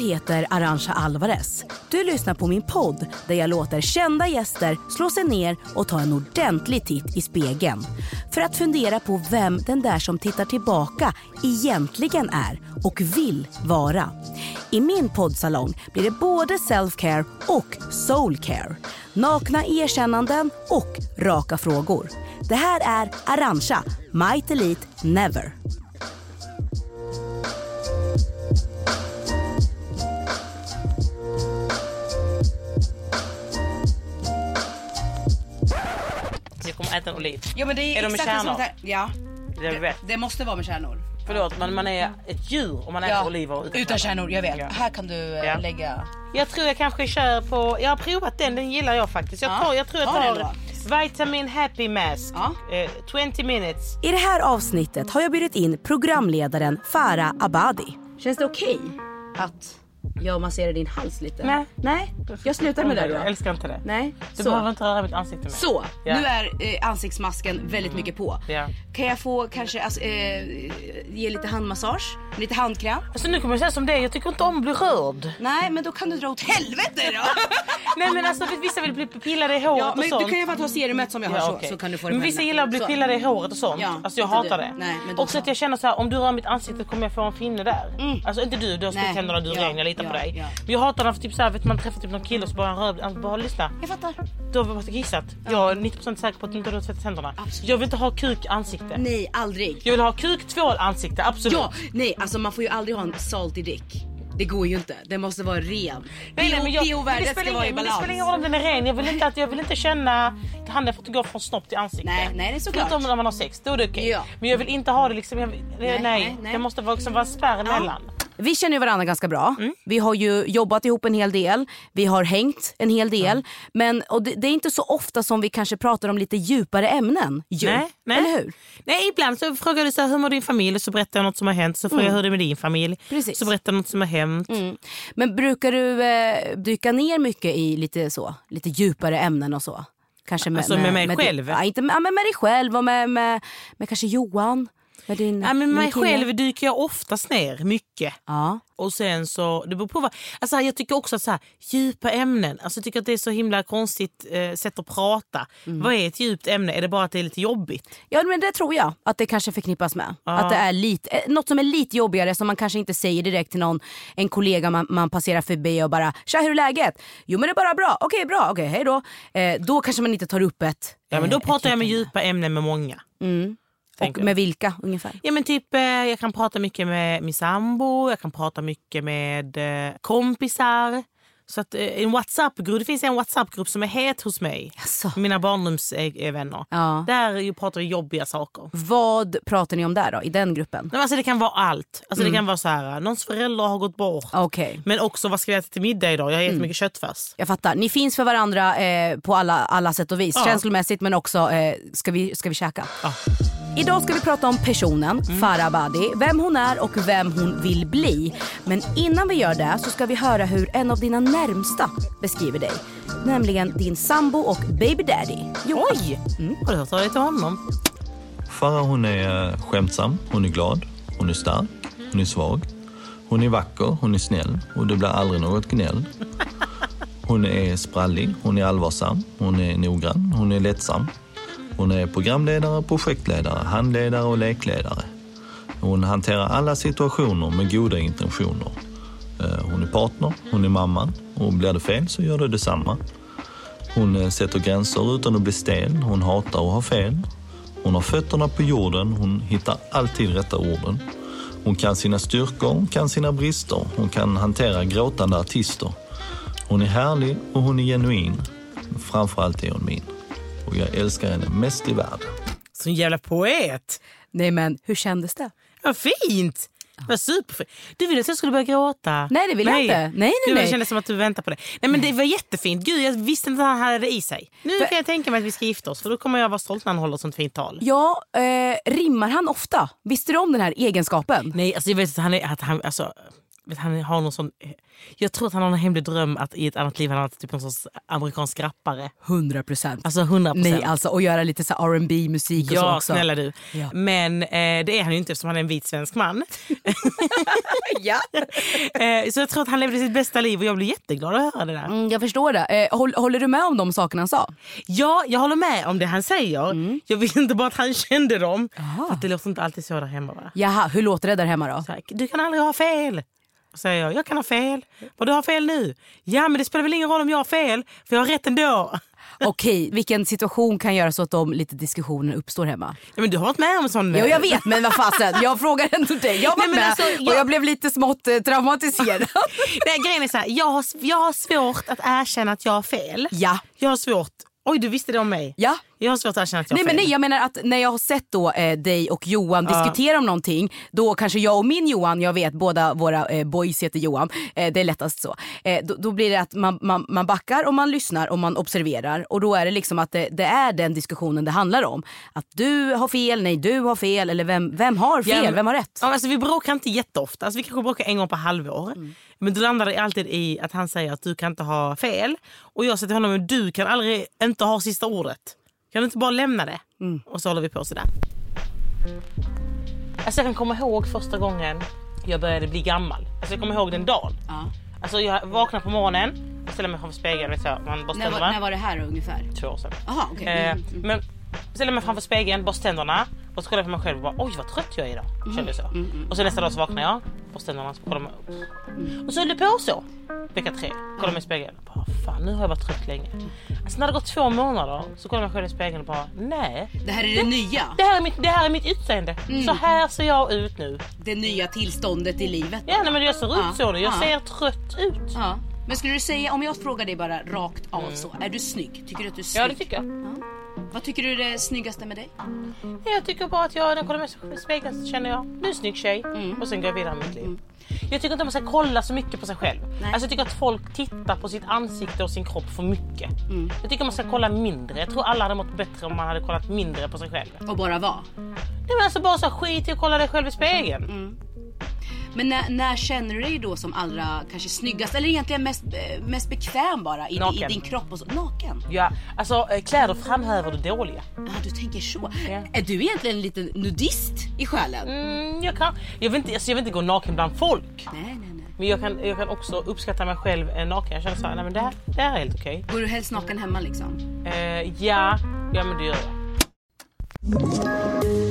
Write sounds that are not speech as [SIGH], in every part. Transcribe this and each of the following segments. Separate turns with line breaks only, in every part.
Jag heter Arantxa Alvarez. Du lyssnar på min podd där jag låter kända gäster slå sig ner och ta en ordentlig titt i spegeln. För att fundera på vem den där som tittar tillbaka egentligen är och vill vara. I min poddsalong blir det både self-care och soul-care. Nakna erkännanden och raka frågor. Det här är Arantxa, Might Elite Never.
Jag äta en oliv.
Ja men det är,
Är de med
exakt
kärnor?
Ja,
Det vet.
det måste vara med kärnor.
Förlåt men man är ett djur om man äter
Ja,
oliver utan,
utan kärnor, jag vet.
Ja.
Här kan du eh,
Ja.
lägga...
Jag tror jag kanske kör på, jag har provat den, den gillar jag faktiskt. Jag,
Ja,
tar, jag tror jag tar Vitamin Happy Mask.
Ja.
Eh, 20 minutes.
I det här avsnittet har jag bjudit in programledaren Farah Abadi. Känns det okej att jag masserar din hals lite?
Nej.
Nej, jag slutar med det
Jag
då.
älskar inte det.
Nej,
Du
så.
behöver inte röra mitt ansikte mer.
Så,
Ja.
nu är eh, ansiktsmasken väldigt mycket på.
Ja.
Kan jag få kanske alltså, eh, ge lite handmassage? Lite handkräm?
Alltså nu kommer jag säga som det jag tycker inte om att bli rörd.
Nej men då kan du dra åt helvete då! [LAUGHS]
Nej men alltså vissa vill bli pillade i håret
ja,
och
men
sånt.
du kan ju bara ta serumet som jag har
Ja,
så,
okej.
så kan du få det
men vissa
händerna.
gillar att bli
Så.
pillade i håret och sånt.
Ja,
alltså jag hatar
du.
det.
Nej, men då
och så
så.
att jag känner så här, om du rör mitt ansikte kommer jag få en finne där. Alltså inte du, du har
Nej.
smittänderna, du
Ja,
ren, jag litar på
ja,
dig.
ja.
Men jag hatar när typ vet man träffar typ någon kille och så bara han rör, alltså, bara lyssna.
Jag fattar.
Du har bara kissat. Jag är 90% säker på att du inte har tvättat händerna.
Absolut.
Jag vill inte ha kuk ansikte.
Nej aldrig.
Jag vill ha kuk, tvål, ansikte, absolut.
Ja, nej alltså man får ju aldrig ha en salty dick. Det går ju inte. Det måste vara ren. PH-värdet ska vara i
men Det
balans.
spelar ingen roll om den är ren. Jag vill inte, att, jag vill inte känna handen får inte gå från snopp till ansikte.
Nej, nej, det är såklart.
Förutom när man har sex, då är det okej.
Ja.
Men jag vill inte ha det liksom, jag, nej, nej,
nej.
Det måste vara, liksom vara spärr emellan.
Vi känner ju varandra ganska bra.
Mm.
Vi har ju jobbat ihop en hel del. Vi har hängt en hel del. Men och det, det är inte så ofta som vi kanske pratar om lite djupare ämnen. Ju.
Nej, nej.
Eller hur?
Nej, ibland så frågar du så här, hur mår din familj? Så berättar jag något som har hänt. Så frågar jag hur det är med din familj.
Precis.
Så berättar jag något som har hänt.
Men brukar du eh, dyka ner mycket i lite så, lite djupare ämnen och så? Kanske med,
Alltså med mig själv?
Ja, inte med, ja, men med dig själv och med, med, med kanske Johan. Din,
Ja, men mig själv dyker jag oftast ner mycket.
Ja.
Och sen så, det beror på vad, alltså jag tycker också att så här, djupa ämnen, alltså jag tycker att det är så himla konstigt eh, sätt att prata.
Mm.
Vad är ett djupt ämne? Är det bara att det är lite jobbigt?
ja men det tror jag att det kanske förknippas med. Att det är lite, eh, något som är lite jobbigare som man kanske inte säger direkt till någon en kollega man, man passerar förbi och bara “tja hur är läget?” “Jo men det är bara bra, okej bra, okej hej då”. Eh, då kanske man inte tar upp ett...
Ja men då
eh,
pratar jag med djupa ämnen med många.
ämne. Och med vilka ungefär?
Ja men typ eh, jag kan prata mycket med min sambo, jag kan prata mycket med eh, kompisar. Så att eh, en WhatsApp-grupp, det finns en WhatsApp-grupp som är het hos mig.
Jaså.
Mina barndomsvänner.
Ja.
Där pratar vi jobbiga saker.
Vad pratar ni om där då, i den gruppen?
Nej, Alltså det kan vara allt. Alltså Det kan vara så här, någons föräldrar har gått bort.
Okej.
Men också vad ska vi äta till middag idag? Jag har jättemycket köttfärs.
Jag fattar. Ni finns för varandra eh, på alla, alla sätt och vis.
Ja.
Känslomässigt men också eh, ska, vi, ska vi käka.
Ja.
Idag ska vi prata om personen Farah Abadi, vem hon är och vem hon vill bli. Men innan vi gör det så ska vi höra hur en av dina närmsta beskriver dig. Nämligen din sambo och baby daddy. Johan.
Oj! Har du hört av dig till honom?
Farah hon är eh, skämtsam, hon är glad, hon är stark, hon är svag. Hon är vacker, hon är snäll och det blir aldrig något gnäll. Hon är sprallig, hon är allvarsam, hon är noggrann, hon är lättsam. Hon är programledare, projektledare, handledare och lekledare. Hon hanterar alla situationer med goda intentioner. Eh, Hon är partner, hon är mamma och blir det fel så gör det detsamma. Hon eh, sätter gränser utan att bli stel, hon hatar att ha fel. Hon har fötterna på jorden, hon hittar alltid rätta orden. Hon kan sina styrkor, hon kan sina brister. Hon kan hantera gråtande artister. Hon är härlig och hon är genuin. Men Framförallt är hon min. Och jag älskar henne mest i världen.
Sån jävla poet.
Nej men hur kändes det?
Vad fint! Superfint. Du ville att jag skulle börja gråta.
Nej, det vill jag inte. Nej, nej,
Gud,
nej.
Det kändes som att du väntade på det. Nej men det var jättefint. Gud jag visste inte att han hade det i sig. Nu kan jag tänka mig att vi ska gifta oss för då kommer jag vara stolt när han håller ett sånt fint tal.
Ja, eh, rimmar han ofta? Visste du om den här egenskapen?
Nej alltså jag vet att han är, att han, alltså, han har någon sån, jag tror att han har en hemlig dröm att i ett annat liv han har varit typ en sorts amerikansk rappare.
100 procent.
Alltså 100
Nej, alltså och göra lite så R&B musik och så
Ja,
också.
snälla du.
Ja.
Men eh, det är han ju inte eftersom han är en vit svensk man. [LAUGHS]
ja. [LAUGHS]
eh, så jag tror att han levde sitt bästa liv och jag blir jätteglad att höra det där.
Mm, jag förstår det. Eh, håll, håller du med om de sakerna han sa?
Ja, jag håller med om det han säger.
Mm.
Jag vill inte bara att han kände dem. För att det låter inte alltid så där hemma. Va?
Jaha, hur låter det där hemma då?
Så här, du kan aldrig ha fel. Och säger jag, jag kan ha fel. Vad du har fel nu? Ja men det spelar väl ingen roll om jag har fel, för jag har rätt ändå. [LAUGHS]
Okej, vilken situation kan göra så att de lite diskussioner uppstår hemma?
Ja, men du har varit med om sån...
Jo jag vet men vad fasen, jag frågar ändå dig. Jag var
Nej,
med
alltså,
och
jag-
jag blev lite smått eh, traumatiserad. [LAUGHS]
Nej, grejen är så här, jag, har, jag har svårt att erkänna att jag har fel.
ja,
Jag har svårt... Oj, du visste det om mig?
ja.
Jag har svårt att erkänna att jag
Nej men nej jag menar att när jag har sett då eh, dig och Johan diskutera om någonting då kanske jag och min Johan, jag vet båda våra eh, boys heter Johan, eh, det är lättast så. Eh, då, då blir det att man, man, man backar och man lyssnar och man observerar och då är det liksom att det, det är den diskussionen det handlar om. Att du har fel, nej du har fel eller vem, vem har fel,
Ja, men-
vem har rätt?
Ja, alltså, vi bråkar inte jätteofta. Alltså, vi kanske bråkar en gång per halvår.
Mm.
Men då landar det alltid i att han säger att du kan inte ha fel. Och jag säger till honom att du kan aldrig inte ha sista ordet. Kan du inte bara lämna det?
Mm.
Och så håller vi på sådär. Alltså, jag kan komma ihåg första gången jag började bli gammal. Alltså, jag kommer ihåg den dagen.
Ja.
Alltså, jag vaknar på morgonen och ställer mig framför spegeln. Vet jag, man
När, var, när var det här ungefär?
Två år sedan.
Jaha okej.
Eh,
Mm, mm.
men ställer mig framför spegeln, borstar tänderna och så kollar jag på mig själv och bara oj vad trött jag är idag. Kände jag så. Och så nästa dag så vaknar jag, tänderna så kollar mig upp. Och så höll det på så. Vecka tre, kollar mig i spegeln och bara fan nu har jag varit trött länge. Alltså när det gått två månader så kollar jag mig själv i spegeln och bara nej.
Det här är det nya.
Det här är mitt, det här är mitt utseende. Så här ser jag ut nu.
Det nya tillståndet i livet.
Ja nej, men jag ser ut
Ja,
så nu. Jag
ja.
ser trött ut.
Ja. Men skulle du säga, om jag frågar dig bara rakt av så, är du snygg? Tycker du att du är snygg?
Ja det tycker jag.
Vad tycker du är det snyggaste med dig?
Jag tycker bara att jag, när jag kollar mig i spegeln så känner jag, du är en snygg tjej.
Mm.
Och sen går jag vidare med mitt liv. Jag tycker inte man ska kolla så mycket på sig själv.
Nej.
Alltså jag tycker att folk tittar på sitt ansikte och sin kropp för mycket.
Mm.
Jag tycker man ska kolla mindre. Jag tror alla hade mått bättre om man hade kollat mindre på sig själv.
Och bara vara?
Det var alltså bara så skit i att kolla dig själv i spegeln.
Men när, när känner du dig då som allra kanske snyggast eller egentligen mest, eh, mest bekväm bara i, i din kropp och så? Naken?
Ja, alltså eh, kläder framhäver det dåliga.
Ja, du tänker så.
Ja.
Är du egentligen en liten nudist i själen?
Mm, jag, kan, jag, vill inte, alltså jag vill inte gå naken bland folk.
Nej, nej, nej.
Men jag kan, jag kan också uppskatta mig själv eh, naken. Jag känner såhär, nej men det här, det här är helt okej.
Går du helst naken hemma liksom?
Eh, ja, ja men det gör jag.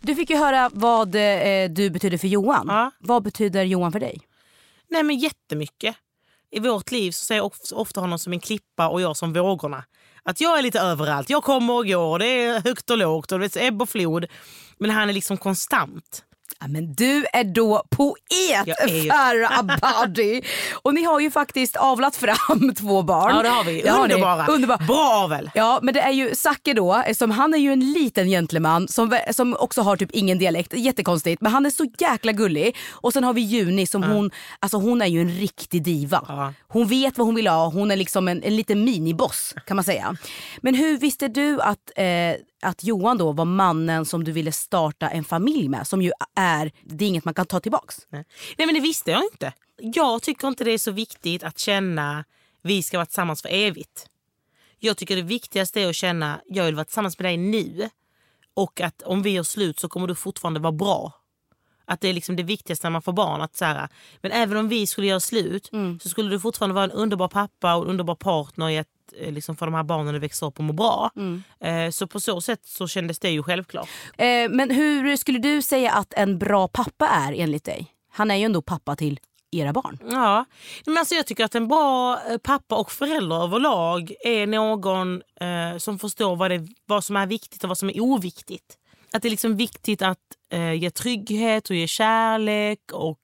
Du fick ju höra vad eh, du betyder för Johan.
Ja.
Vad betyder Johan för dig?
Nej men jättemycket. I vårt liv så ser jag of- ofta honom som en klippa och jag som vågorna. Att jag är lite överallt. Jag kommer och går. Det är högt och lågt och det är ebb och flod. Men han är liksom konstant.
Men du är då poet
är
Farah Abadi. [LAUGHS] Och ni har ju faktiskt avlat fram [LAUGHS] två barn.
Ja det har vi.
Det har.
Underbara.
Underbar.
Bra avel.
Ja men det är ju Zacke då, som han är ju en liten gentleman som, som också har typ ingen dialekt, jättekonstigt men han är så jäkla gullig. Och sen har vi Juni som hon, alltså hon är ju en riktig diva.
Ja.
Hon vet vad hon vill ha, hon är liksom en, en liten miniboss kan man säga. Men hur visste du att, eh, att Johan då var mannen som du ville starta en familj med? Som ju är, det är inget man kan ta tillbaks.
Nej. Nej men det visste jag inte. Jag tycker inte det är så viktigt att känna vi ska vara tillsammans för evigt. Jag tycker det viktigaste är att känna jag vill vara tillsammans med dig nu. Och att om vi gör slut så kommer du fortfarande vara bra. Att det är liksom det viktigaste när man får barn. Att så här, men även om vi skulle göra slut så skulle du fortfarande vara en underbar pappa och en underbar partner i att, eh, liksom, för de här barnen att växa upp och må bra. Eh, så på så sätt så kändes det ju självklart.
Eh, men hur skulle du säga att en bra pappa är enligt dig? Han är ju ändå pappa till era barn.
Ja, men alltså jag tycker att en bra eh, pappa och förälder överlag är någon eh, som förstår vad, det, vad som är viktigt och vad som är oviktigt. Att det är liksom viktigt att eh, ge trygghet och ge kärlek och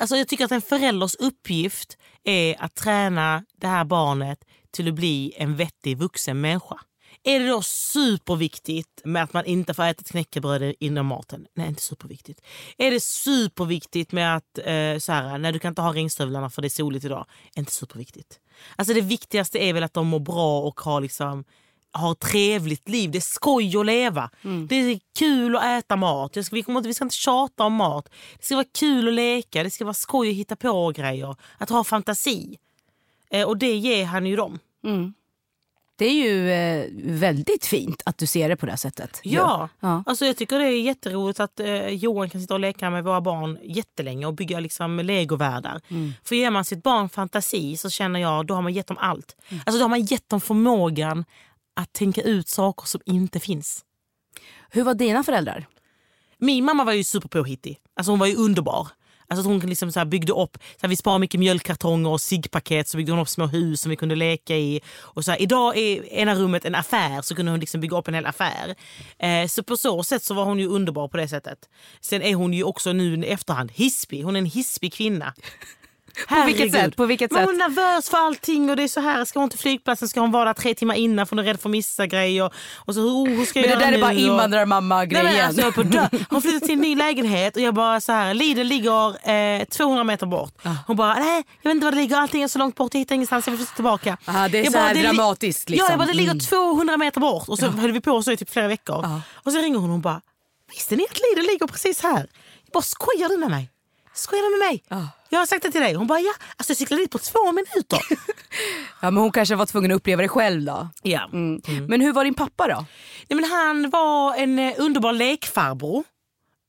Alltså jag tycker att en förälders uppgift är att träna det här barnet till att bli en vettig vuxen människa. Är det då superviktigt med att man inte får äta knäckebröd innan maten? Nej, inte superviktigt. Är det superviktigt med att eh, så här, nej, du kan inte ha regnstövlarna för det är soligt idag? Inte superviktigt. Alltså det viktigaste är väl att de mår bra och har liksom har ett trevligt liv. Det är skoj att leva. Det är kul att äta mat. Jag ska, vi, kommer inte, vi ska inte tjata om mat. Det ska vara kul att leka. Det ska vara skoj att hitta på grejer. Att ha fantasi. Eh, och det ger han ju dem.
Det är ju eh, väldigt fint att du ser det på det sättet.
Ja,
Ja.
Alltså jag tycker det är jätteroligt att eh, Johan kan sitta och leka med våra barn jättelänge och bygga liksom, legovärldar. För ger man sitt barn fantasi så känner jag då har man gett dem allt. Alltså då har man gett dem förmågan att tänka ut saker som inte finns.
Hur var dina föräldrar?
Min mamma var ju superpåhittig. Alltså hon var ju underbar. Alltså hon liksom så här byggde upp, så här vi sparade mycket mjölkkartonger och ciggpaket så byggde hon upp små hus som vi kunde leka i. Och så här, idag är ena rummet en affär så kunde hon liksom bygga upp en hel affär. Eh, så på så sätt så var hon ju underbar på det sättet. Sen är hon ju också nu i efterhand hispig. Hon är en hispig kvinna.
På vilket sätt? På vilket
Men
sätt?
hon är nervös för allting och det är så här, ska hon till flygplatsen ska hon vara där tre timmar innan för hon är rädd för att missa grejer. Och så, oh, hur ska jag
Men det där är bara invandrarmamma-grejen.
Men alltså. Hon flyttat till en ny lägenhet och jag bara så här, Lidl ligger eh, 200 meter bort. Hon bara, nej jag vet inte var det ligger, allting är så långt bort, jag hittar ingenstans, jag vill flytta tillbaka.
Aha, det är
jag
så här
li-
dramatiskt, liksom.
Ja, jag bara, det ligger
Mm.
200 meter bort. Och så höll vi på så i typ flera veckor. Och så ringer hon och bara, visste ni att Lidl ligger precis här? Jag bara, skojar du med mig? Skojar du med mig? Jag har sagt det till dig. Hon bara, ja. Alltså jag cyklade dit på två minuter. [LAUGHS]
Ja, men hon kanske var tvungen att uppleva det själv då.
ja.
Mm. Men hur var din pappa då?
Nej, men han var en eh, underbar lekfarbror.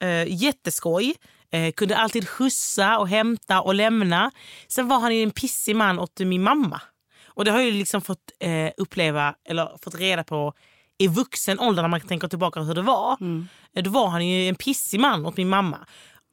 Eh, jätteskoj. Eh, kunde alltid skjutsa och hämta och lämna. Sen var han en pissig man åt min mamma. Och det har jag liksom fått eh, uppleva, eller fått reda på i vuxen ålder när man tänker tillbaka hur det var. Eh, Då var han ju en pissig man åt min mamma.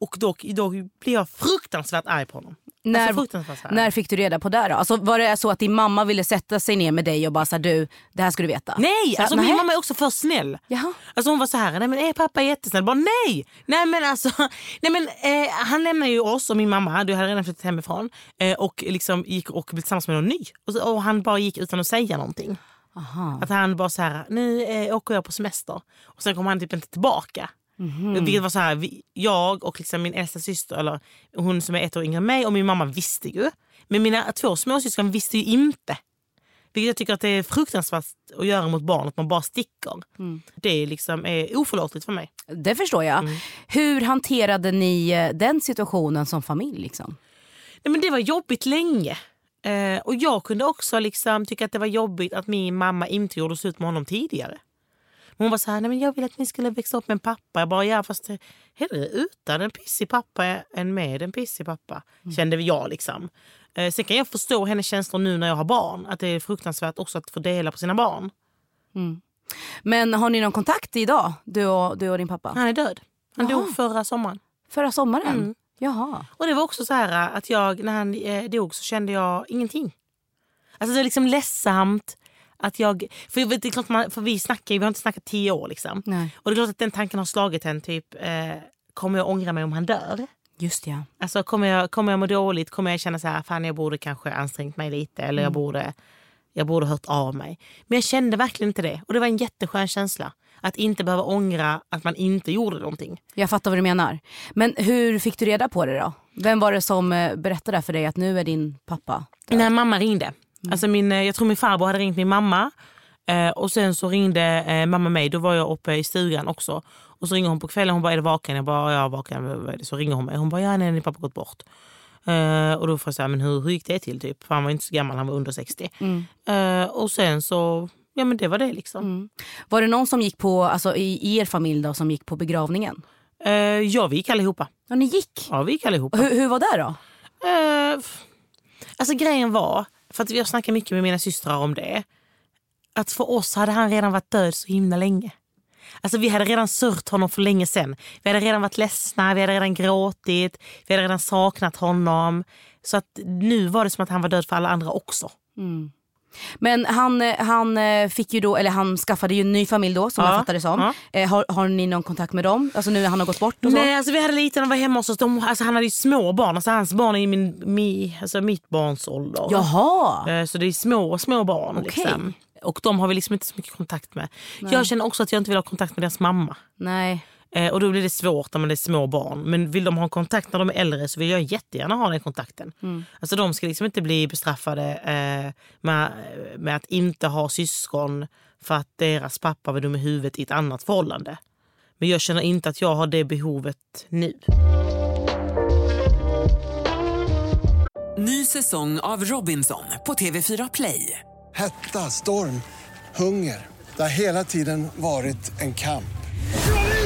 Och då, då blev jag fruktansvärt arg på honom.
När,
Alltså, fruktansvärt arg.
när fick du reda på det då? Alltså, var det så att din mamma ville sätta sig ner med dig och bara säga du, det här ska du veta?
Nej,
Så,
alltså
nej.
min mamma är också för snäll.
Jaha.
Alltså hon var så här, nej men är pappa jättesnäll? Bara nej! Nej men alltså, [LAUGHS] nej men eh, han lämnade ju oss och min mamma, du hade redan flyttat hemifrån och och liksom gick och blev tillsammans med någon ny. Och, så, och han bara gick utan att säga någonting. Att han bara så här, nu eh, åker jag på semester. Och sen kom han typ inte tillbaka. Vilket var så här, vi, jag och liksom min äldsta syster, eller hon som är ett år yngre än mig och min mamma visste ju. Men mina två småsyskon visste ju inte. Vilket jag tycker att det är fruktansvärt att göra mot barn, att man bara sticker. Det är liksom är oförlåtligt för mig.
Det förstår jag.
Mm.
Hur hanterade ni eh, den situationen som familj? Liksom?
Nej, men det var jobbigt länge. Eh, och jag kunde också liksom tycka att det var jobbigt att min mamma inte gjorde slut med honom tidigare. Hon var så här, nej men jag vill att ni skulle växa upp med en pappa. Jag bara, ja fast hellre utan en pissig pappa än med en pissig pappa. Kände jag liksom. Eh, sen kan jag förstå hennes känslor nu när jag har barn. Att det är fruktansvärt också att få dela på sina barn.
Men har ni någon kontakt idag, du och, du och din pappa?
Han är död. Han
Jaha.
dog förra sommaren.
Förra sommaren?
Mm.
Jaha.
Och det var också så här att jag, när han eh, dog så kände jag ingenting. Alltså det var liksom ledsamt att jag... För, det är klart man, för vi snackar vi har inte snackat tio år liksom.
Nej.
Och det är klart att den tanken har slagit en typ, eh, kommer jag ångra mig om han dör?
Just ja.
Alltså kommer jag, kommer jag må dåligt? Kommer jag känna så här, fan jag borde kanske ansträngt mig lite eller jag borde jag borde hört av mig. Men jag kände verkligen inte det. Och det var en jätteskön känsla. Att inte behöva ångra att man inte gjorde någonting.
Jag fattar vad du menar. Men hur fick du reda på det då? Vem var det som eh, berättade för dig att nu är din pappa död?
När mamma ringde. Alltså min, eh, jag tror min farbror hade ringt min mamma. Eh, och sen så ringde eh, mamma mig. Då var jag uppe i stugan också. Och så ringer hon på kvällen. Hon bara, är du vaken? Jag bara, ja vaken. Så ringer hon mig. Hon bara, ja nej din pappa gått bort. Eh, och då får jag säga, men hur, hur gick det till? Typ? För han var inte så gammal, han var under 60. Eh, och sen så, ja men det var det liksom.
Var det någon som gick på, alltså i er familj då, som gick på begravningen?
Eh, ja vi gick allihopa.
Ja, ni gick?
Ja vi gick allihopa.
Hur, hur var det då?
Eh, alltså grejen var, för att vi har snackat mycket med mina systrar om det. Att för oss hade han redan varit död så himla länge. Alltså vi hade redan sörjt honom för länge sen. Vi hade redan varit ledsna, vi hade redan gråtit, vi hade redan saknat honom. Så att nu var det som att han var död för alla andra också. Mm.
Men han, eh, han eh, fick ju då, eller han skaffade ju en ny familj då som
Ja,
jag fattar det som. Eh, har, har ni någon kontakt med dem? Alltså nu när han har gått bort och så?
Nej, alltså vi hade lite när han var hemma hos oss. De, alltså, han hade ju små barn. Alltså, hans barn är ju min, mi, alltså, mitt barns ålder.
Jaha!
Så det är små, små barn.
Okej.
Liksom. Och de har vi liksom inte så mycket kontakt med. Jag känner också att jag inte vill ha kontakt med deras mamma.
Nej.
Eh, och då blir det svårt när man är små barn. Men vill de ha kontakt när de är äldre så vill jag jättegärna ha den kontakten. Alltså de ska liksom inte bli bestraffade eh, med, med att inte ha syskon för att deras pappa var dum i huvudet i ett annat förhållande. Men jag känner inte att jag har det behovet nu.
Ny säsong av Robinson på TV4 Play.
Hetta, storm, hunger. Det har hela tiden varit en kamp.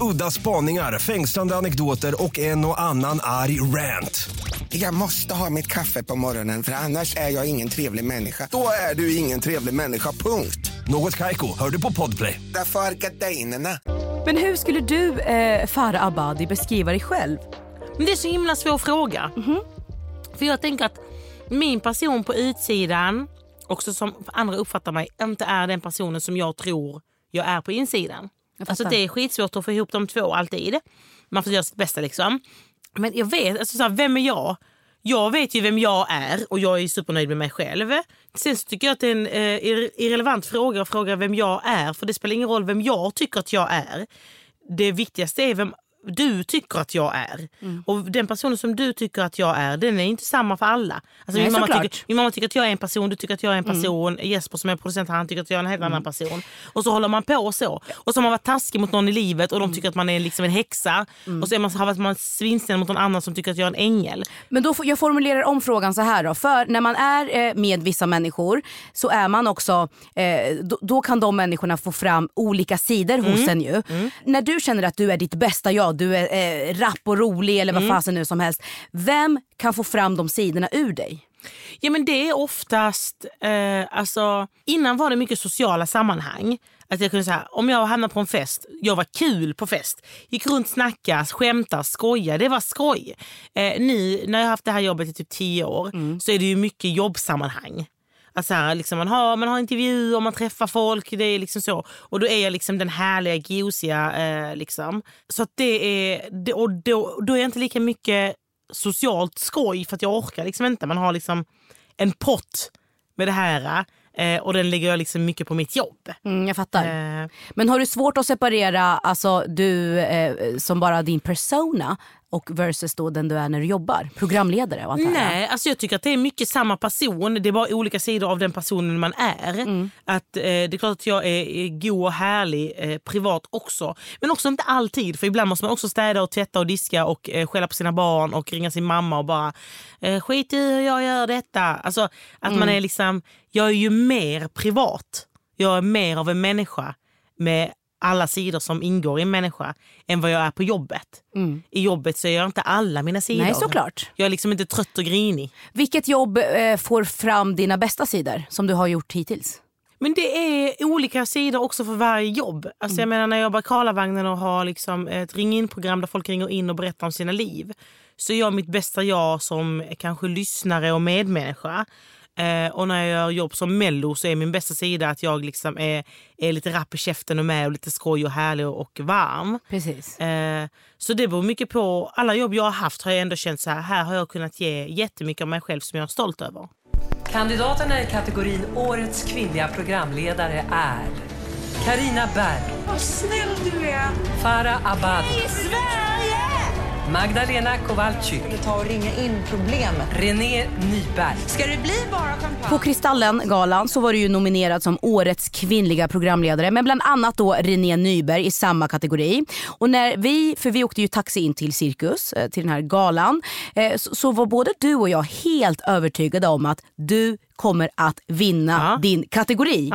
Udda spaningar, fängslande anekdoter och en och annan arg rant.
Jag måste ha mitt kaffe på morgonen för annars är jag ingen trevlig människa. Då är du ingen trevlig människa, punkt.
Något Kaiko, hör du på Podplay.
Därför är gardinerna.
Men hur skulle du, eh, Farah Abadi, beskriva dig själv?
Men det är så himla svår fråga. För jag tänker att min person på utsidan, också som andra uppfattar mig, inte är den personen som jag tror jag är på insidan. Alltså det är skitsvårt att få ihop de två alltid. Man får göra sitt bästa liksom. Men jag vet, alltså så här, vem är jag? Jag vet ju vem jag är och jag är supernöjd med mig själv. Sen så tycker jag att det är en eh, irre- irrelevant fråga att fråga vem jag är. För det spelar ingen roll vem jag tycker att jag är. Det viktigaste är vem du tycker att jag är.
Mm.
Och den personen som du tycker att jag är, den är inte samma för alla. Alltså
Nej,
min, mamma tycker, min mamma tycker att jag är en person, du tycker att jag är en
Mm.
person. Jesper som är producent, han tycker att jag är en helt annan person. Och så håller man på så. Och så har man varit taskig mot någon i livet och
Mm.
de tycker att man är liksom en häxa. Och så är man, har man svinsnäll mot någon annan som tycker att jag är en ängel.
Men då, jag formulerar om frågan så här då. För när man är eh, med vissa människor så är man också, eh, då, då kan de människorna få fram olika sidor hos en ju. När du känner att du är ditt bästa jag, du är eh, rapp och rolig eller vad fasen nu som helst. Vem kan få fram de sidorna ur dig?
Ja men det är oftast, eh, alltså innan var det mycket sociala sammanhang. Att jag kunde säga, om jag hamnade på en fest, jag var kul på fest. Gick runt, snacka, skämta, skoja. Det var skoj. Eh, nu när jag har haft det här jobbet i typ tio år så är det ju mycket jobbsammanhang. Alltså här, liksom man, har, man har intervjuer, man träffar folk. Det är liksom så. Och då är jag liksom den härliga, gosiga. Eh, liksom. Så att det är, det, och då, då är jag inte lika mycket socialt skoj för att jag orkar liksom inte. Man har liksom en pott med det här eh, och den lägger jag liksom mycket på mitt jobb.
Mm, jag fattar.
Eh,
Men har du svårt att separera alltså, du eh, som bara din persona och versus då den du är när du jobbar? Programledare och allt.
Nej, alltså jag tycker att det är mycket samma person. Det är bara olika sidor av den personen man är.
Mm.
Att, eh, det är klart att jag är, är god och härlig eh, privat också. Men också inte alltid. För ibland måste man också städa och tvätta och diska och eh, skälla på sina barn och ringa sin mamma och bara eh, skit i hur jag gör detta. Alltså att
Mm.
man är liksom, jag är ju mer privat. Jag är mer av en människa med alla sidor som ingår i en människa än vad jag är på jobbet. I jobbet så är jag inte alla mina sidor.
Mm. Nej, såklart.
Jag är liksom inte trött och grinig.
Vilket jobb eh, får fram dina bästa sidor som du har gjort hittills?
Men det är olika sidor också för varje jobb. Alltså jag menar när jag jobbar i Karlavagnen och har liksom ett ring-in-program där folk ringer in och berättar om sina liv. Så är jag mitt bästa jag som kanske lyssnare och medmänniska. Eh, och när jag gör jobb som mello så är min bästa sida att jag liksom är, är lite rapp i käften och med och lite skoj och härlig och, och varm.
Precis.
Eh, så det beror mycket på, alla jobb jag har haft har jag ändå känt så här, här har jag kunnat ge jättemycket av mig själv som jag är stolt över.
Kandidaterna i kategorin Årets kvinnliga programledare är Karina Berg.
Vad snäll du är!
Farah Abadi. Magdalena Kowalczyk.
Ta och ringa in problemet.
René Nyberg.
Ska det bli bara champagne?
På Kristallen-galan så var du ju nominerad som årets kvinnliga programledare med bland annat då René Nyberg i samma kategori. Och när vi, för vi åkte ju taxi in till Cirkus, eh, till den här galan, eh, så, var både du och jag helt övertygade om att du kommer att vinna din kategori.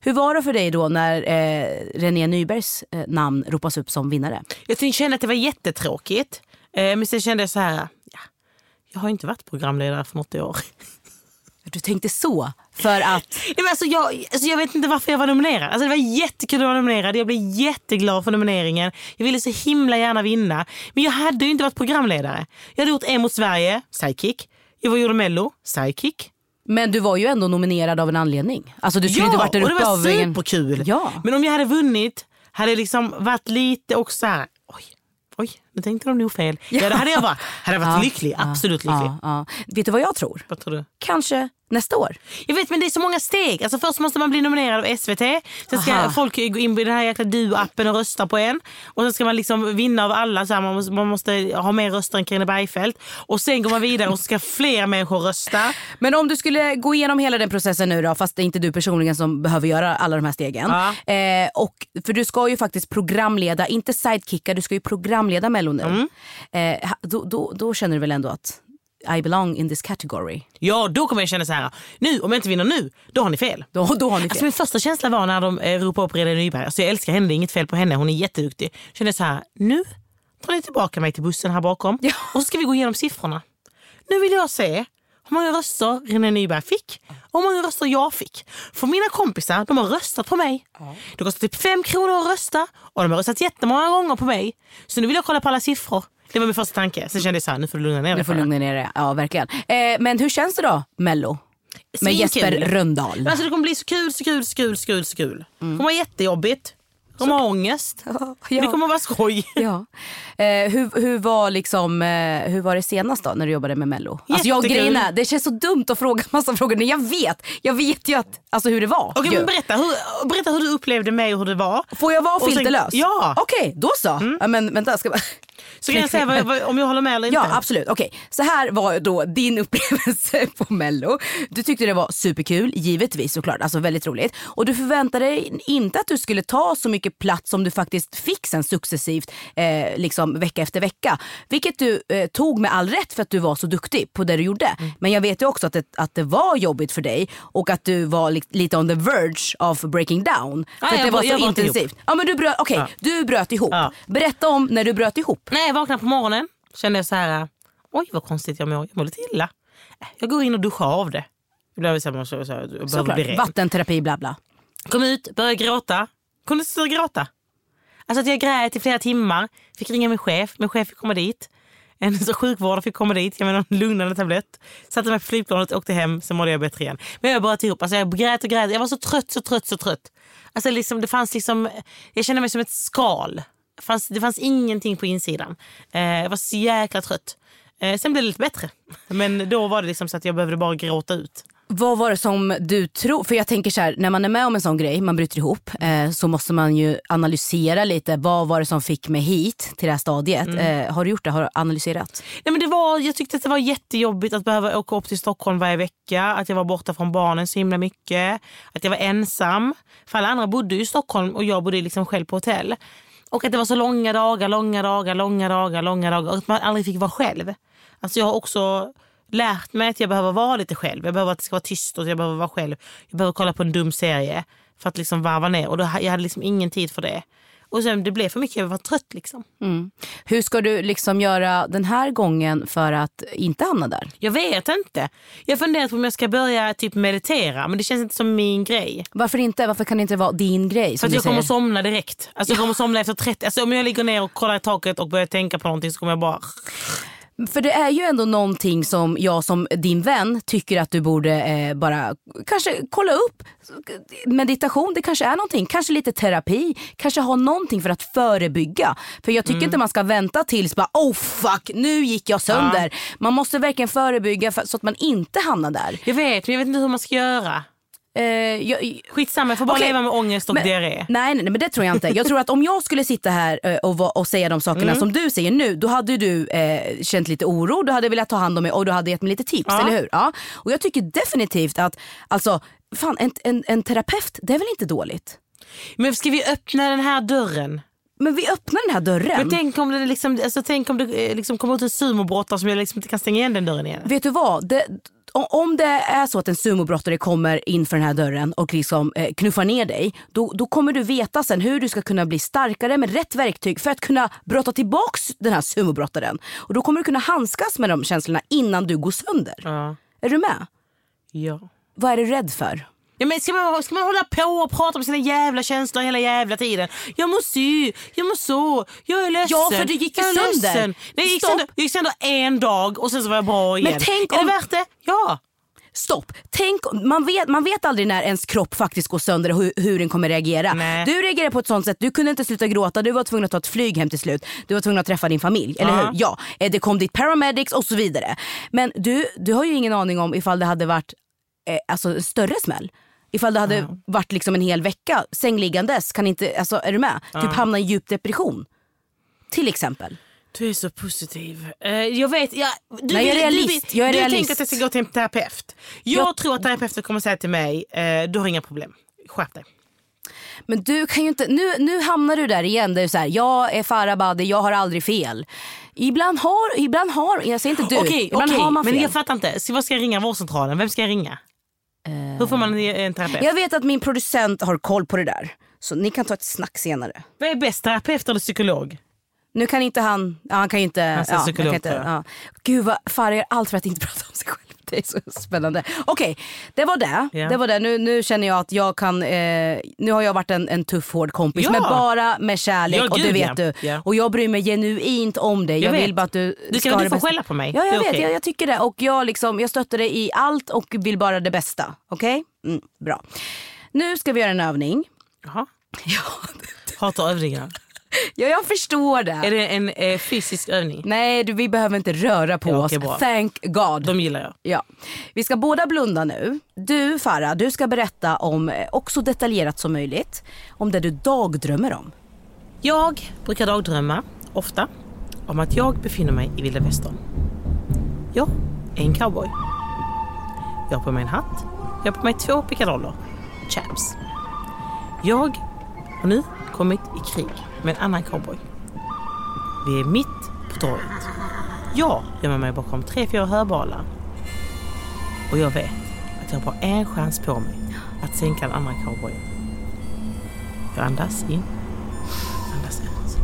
Hur var det för dig då när eh, René Nybergs eh, namn ropas upp som vinnare?
Jag kände att det var jättetråkigt. Eh, men sen kände jag så här, ja, jag har inte varit programledare för något år.
Du tänkte så? För att? [LAUGHS]
Nej, men alltså jag, alltså jag vet inte varför jag var nominerad. Alltså det var jättekul att vara nominerad. Jag blev jätteglad för nomineringen. Jag ville så himla gärna vinna. Men jag hade ju inte varit programledare. Jag hade gjort En mot Sverige, sidekick. Jag var gjorde Mello, sidekick.
Men du var ju ändå nominerad av en anledning. Alltså du skulle
ja,
inte varit där
och det var superkul.
Ja.
Men om jag hade vunnit hade det liksom varit lite också så här, oj, oj, nu tänkte de nog fel. Ja, det hade jag varit. Hade varit
Ja,
lycklig,
ja,
absolut lycklig.
ja, ja. Vet du vad jag tror?
Vad tror du?
Kanske nästa år.
Jag vet men det är så många steg. Alltså först måste man bli nominerad av SVT. Sen ska
Aha.
folk gå in på den här jäkla du-appen och rösta på en. Och sen ska man liksom vinna av alla. Så här, man, måste, man måste ha mer röster än Carina Bergfeldt. Och sen går man vidare och ska fler människor rösta.
Men om du skulle gå igenom hela den processen nu då, fast det är inte du personligen som behöver göra alla de här stegen.
Ja.
Eh, och, för du ska ju faktiskt programleda, inte sidekicka, du ska ju programleda Mello nu.
Mm.
Eh, då, då, då känner du väl ändå att I belong in this category?
Ja, då kommer jag känna så här. Nu, om jag inte vinner nu, då har ni fel.
Då, då har ni fel.
Alltså min första känsla var när de eh, ropade upp René Nyberg. Alltså jag älskar henne, det är inget fel på henne. Hon är jätteduktig. Kände så här, nu tar ni tillbaka mig till bussen här bakom. Och så ska vi gå igenom siffrorna. Nu vill jag se hur många röster René Nyberg fick hur många röster jag fick. För mina kompisar de har röstat på mig. Det kostar typ fem kronor att rösta och de har röstat jättemånga gånger på mig. Så nu vill jag kolla på alla siffror. Det var min första tanke. Sen kände jag så här, nu får du lugna ner
Nu
dig.
får du lugna ner dig. Ja, verkligen. Eh, men hur känns det då, Mello? Med. Jesper Röndahl.
Men Alltså det kommer bli så kul, så kul, så kul, så kul, så kul. Det kommer vara jättejobbigt. Kommer ha ångest. [LAUGHS]
ja.
Det kommer vara skoj. [LAUGHS]
Ja. Eh, hur, hur, var liksom, eh, hur var det senast då när du jobbade med Mello? Alltså jag är, det känns så dumt att fråga massa frågor när jag vet. Jag vet ju att, alltså hur det var.
Okej, men berätta, hur, berätta hur du upplevde mig och hur det var.
Får jag vara filterlös?
Ja.
Okej, då så. Ja, men vänta, ska bara...
Så kan jag säga vad, vad, om jag håller med eller inte.
Ja absolut, okej. Så här var då din [LAUGHS] upplevelse på mello. Du tyckte det var superkul, givetvis såklart, alltså väldigt roligt. Och du förväntade dig inte att du skulle ta så mycket plats som du faktiskt fick sen successivt, eh, liksom vecka efter vecka. Vilket du eh, tog med all rätt för att du var så duktig på det du gjorde.
Mm.
Men jag vet ju också att det, att det var jobbigt för dig och att du var li- lite on the verge of breaking down.
Ja,
för att
jag
det var
jag
så intensivt. Ja men du bröt, okej, du bröt ihop. Berätta om när du bröt ihop.
När jag vaknade på morgonen kände jag så här, oj vad konstigt jag mår, jag mår lite illa. Äh, Jag går in och duschar av det. Blev så här, så, bli ren.
Vattenterapi bla bla.
Kom ut, började gråta. Kunde inte sluta gråta. Alltså att jag grät i flera timmar. Fick ringa min chef. Min chef fick komma dit. En sjukvårdare fick komma dit. Jag menar en lugnande tablett. Satte mig på flygplanet och åkte hem. Sen mådde jag bättre igen. Men jag bröt ihop. Alltså jag grät och grät. Jag var så trött, så trött, så trött. Alltså liksom, det fanns liksom, jag kände mig som ett skal. Det fanns, det fanns ingenting på insidan. Eh, jag var så jäkla trött. Eh, sen blev det lite bättre. Men då var det liksom så att jag behövde bara gråta ut.
Vad var det som du tror, för jag tänker så här, när man är med om en sån grej, man bryter ihop, eh, så måste man ju analysera lite, vad var det som fick mig hit till det här stadiet?
Mm.
Eh, har du gjort det? Har du analyserat?
Nej, men det var, jag tyckte att det var jättejobbigt att behöva åka upp till Stockholm varje vecka. Att jag var borta från barnen så himla mycket. Att jag var ensam. För alla andra bodde ju i Stockholm och jag bodde liksom själv på hotell. Och att det var så långa dagar, långa dagar, långa dagar, långa dagar. Och att man aldrig fick vara själv. Alltså jag har också lärt mig att jag behöver vara lite själv. Jag behöver att det ska vara tyst och jag behöver vara själv. Jag behöver kolla på en dum serie för att liksom varva ner. Och då, jag hade liksom ingen tid för det. Och sen det blev för mycket, jag var trött liksom.
Mm. Hur ska du liksom göra den här gången för att inte hamna där?
Jag vet inte. Jag har funderat på om jag ska börja typ meditera men det känns inte som min grej.
Varför inte? Varför kan det inte vara din grej?
För att jag kommer
säger?
att somna direkt. Alltså jag kommer somna efter 30. Alltså om jag ligger ner och kollar i taket och börjar tänka på någonting så kommer jag bara...
För det är ju ändå någonting som jag som din vän tycker att du borde eh, bara kanske kolla upp. Meditation, det kanske är någonting. Kanske lite terapi. Kanske ha någonting för att förebygga. För jag tycker
Mm.
inte man ska vänta tills bara oh fuck nu gick jag sönder. Man måste verkligen förebygga för, så att man inte hamnar där.
Jag vet men jag vet inte hur man ska göra.
Eh, jag,
Skitsamma jag får bara
Okej,
leva med ångest och
men-
diarré.
Nej, nej, nej men det tror jag inte. Jag tror att om jag skulle sitta här eh, och, och säga de sakerna
Mm.
som du säger nu, då hade du eh, känt lite oro, du hade velat ta hand om mig och du hade gett mig lite tips,
Ja.
eller hur? Ja. Och jag tycker definitivt att, alltså, fan en, en, en terapeut, det är väl inte dåligt?
Men ska vi öppna den här dörren?
Men vi öppnar den här dörren.
Men tänk om det, liksom, alltså, tänk om det eh, liksom kommer ut en sumobrottare som jag liksom inte kan stänga igen den dörren igen.
Vet du vad? Det, om det är så att en sumobrottare kommer in för den här dörren och liksom eh, knuffar ner dig, då, då kommer du veta sen hur du ska kunna bli starkare med rätt verktyg för att kunna brotta tillbaks den här sumobrottaren. Och då kommer du kunna handskas med de känslorna innan du går sönder.
Ja.
Är du med?
ja.
Vad är du rädd för?
Ja, men ska, man, ska man hålla på och prata om sina jävla känslor hela jävla tiden? Jag mår sy, jag mår så, jag är ledsen.
Ja, för det gick ju
är
sönder.
ledsen. Nej, jag, gick sönder, jag gick sönder en dag och sen så var jag bra igen.
tänk
är
om-
det värt det? Ja.
Stopp! Tänk, man, vet, man vet aldrig när ens kropp faktiskt går sönder och hur, hur den kommer reagera.
Nej.
Du reagerar på ett sånt sätt, du kunde inte sluta gråta, du var tvungen att ta ett flyg hem till slut. Du var tvungen att träffa din familj, eller
Ja.
hur? Ja. Eh, Det kom dit paramedics och så vidare. Men du, du har ju ingen aning om ifall det hade varit eh, alltså, större smäll. Ifall det hade varit liksom en hel vecka sängliggandes, kan inte, alltså, är du med? Typ hamna i djup depression. Till exempel.
Du är så positiv. Eh, jag vet, jag, du,
Nej, jag är realist.
Du, vill-
Jag är
du
realist.
tänker att jag ska gå till en terapeut. Jag,
Jag-
tror att terapeuten kommer säga till mig, eh, du har inga problem. Skärp dig.
Men du kan ju inte, nu, nu hamnar du där igen där du säger jag är Farah Badi, jag har aldrig fel. Ibland har, ibland har, jag säger inte du, ibland
okej,
har man fel.
men jag fattar inte. Så vad ska jag ringa vårdcentralen? Vem ska jag ringa? Hur får man en, terapeut?
Jag vet att min producent har koll på det där. Så ni kan ta ett snack senare.
Vad är bäst, terapeut eller psykolog?
Nu kan inte han, ja, han kan ju inte...
Han
ja,
psykolog,
kan inte ja. Gud vad Farah gör allt för att inte [LAUGHS] prata om sig själv. [LAUGHS] Det är så spännande. Okej, det var det.
Ja.
det, var det. Nu, nu känner jag att jag kan, eh, nu har jag varit en, en tuff hård kompis
Ja.
men bara med kärlek
Ja,
och det vet
ja.
du. Och jag bryr mig genuint om dig. Jag,
Jag
vill bara att du
Du
ska
kan- du får skälla på mig.
Ja, jag vet.
okej.
Jag, jag tycker det. Och jag, liksom, jag stöttar dig i allt och vill bara det bästa. Okej? Mm, bra. Nu ska vi göra en övning.
Jaha. [LAUGHS]
Ja,
Hatar övningar.
Ja jag förstår det.
Är det en eh, fysisk övning?
Nej, du, vi behöver inte röra på oss.
bra.
Thank God.
De gillar jag.
Ja. Vi ska båda blunda nu. Du Farah, du ska berätta om, eh, också detaljerat som möjligt, om det du dagdrömmer om.
Jag brukar dagdrömma, ofta, om att jag befinner mig i vilda västern. Jag är en cowboy. Jag har på mig en hatt. Jag har på mig två pickadoller. Chaps. Jag har nu kommit i krig med en annan cowboy. Vi är mitt på torget. Jag gömmer mig bakom tre, fyra höbalar. Och jag vet att jag har bara en chans på mig att sänka den andra cowboyen. Jag andas in Andas ut.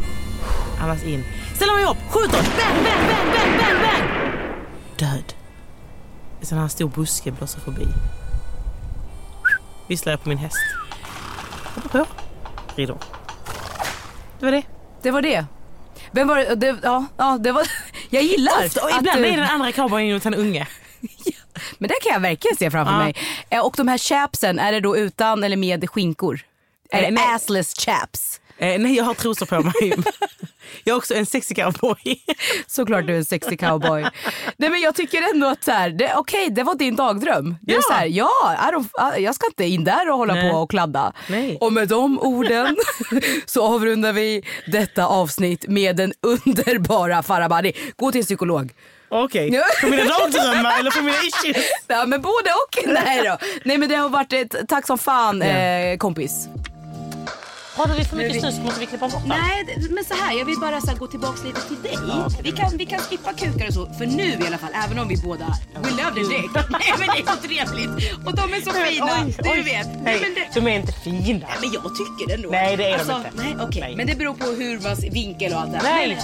Andas in. Ställer mig upp, skjuter. Bang, bang, bang, bang, bang, bang. Död. En sån här stor buske blåser förbi. Visslar jag på min häst. Hoppar på. Rider. Det var det.
Det var det. Vem var det? det ja, ja, det var... [LAUGHS] Jag gillar
Ofta, och
att
ibland
du-
är den andra cowboyen unge. [LAUGHS]
Men det kan jag verkligen se framför
Ja.
mig. Eh, Och de här chapsen, är det då utan eller med skinkor? Är
Eh,
det assless chaps?
Eh, nej, jag har trosor på mig. jag är också en sexig cowboy.
Såklart du är en sexig cowboy. Nej men jag tycker ändå att så här, det, okej det var din dagdröm. Det är
Ja.
så här, ja, jag ska inte in där och hålla
Nej.
på och kladda.
Nej.
Och med de orden [LAUGHS] så avrundar vi detta avsnitt med den underbara Farah Badi. Gå till en psykolog.
Okej,
Ja.
för mina dagdrömmar eller för mina issues?
Ja men både och. Nej då. Nej men det har varit ett tack som fan eh, kompis.
Har vi för mycket snus måste vi klippa bort.
Nej, men så här, jag vill bara så här, gå tillbaks lite till dig. vi, kan, vi kan skippa kukar och så, för nu i alla fall, även om vi båda we love the dick. [LAUGHS] Nej men det är så trevligt och de är så fina,
Oj,
du
oj.
vet. Nej,
Nej,
men, det,
de är inte fina.
nej, men jag tycker det ändå.
Nej, det är de
alltså,
inte.
Nej, okej.
Nej.
Men det beror på hur man vinkel och allt det här.
Nej.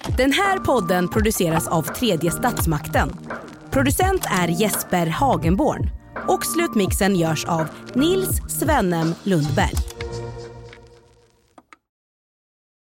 Här,
Den här podden produceras av tredje statsmakten. Producent är Jesper Hagenborn och slutmixen görs av Nils Svennem Lundberg.